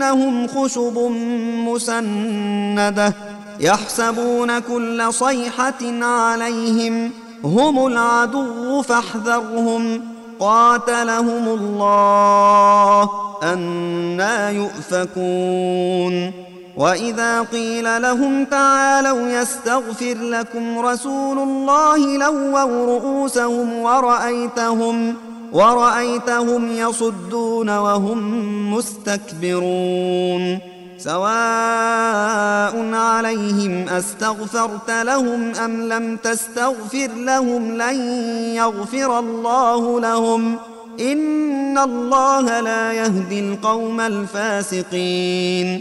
كأنهم خشب مسندة يحسبون كل صيحة عليهم هم العدو فاحذرهم قاتلهم الله أنا يؤفكون وإذا قيل لهم تعالوا يستغفر لكم رسول الله لووا رؤوسهم ورأيتهم ورأيتهم يصدون وهم مستكبرون. سواء عليهم أستغفرت لهم أم لم تستغفر لهم لن يغفر الله لهم. إن الله لا يهدي القوم الفاسقين.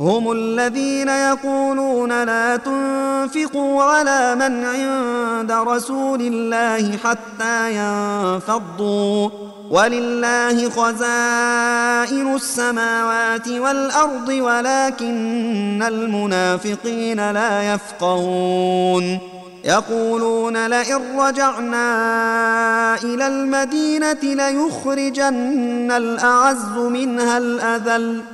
هم الذين يقولون لا تنفقوا على من عند رسول الله حتى ينفضوا. ولله خزائن السماوات والأرض ولكن المنافقين لا يفقهون. يقولون لئن رجعنا إلى المدينة ليخرجن الأعز منها الأذل.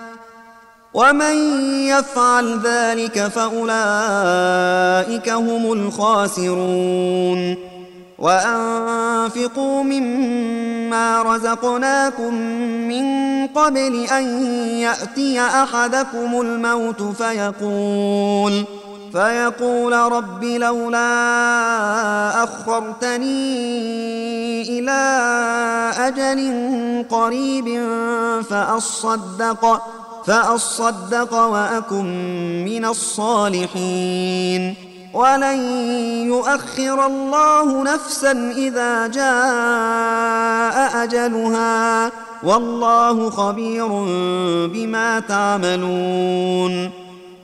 ومن يفعل ذلك فأولئك هم الخاسرون. وأنفقوا مما رزقناكم من قبل أن يأتي أحدكم الموت فيقول فيقول رب لولا أخرتني إلى أجل قريب فأصدق. فأصدق وأكن من الصالحين. ولن يؤخر الله نفسا إذا جاء أجلها. والله خبير بما تعملون.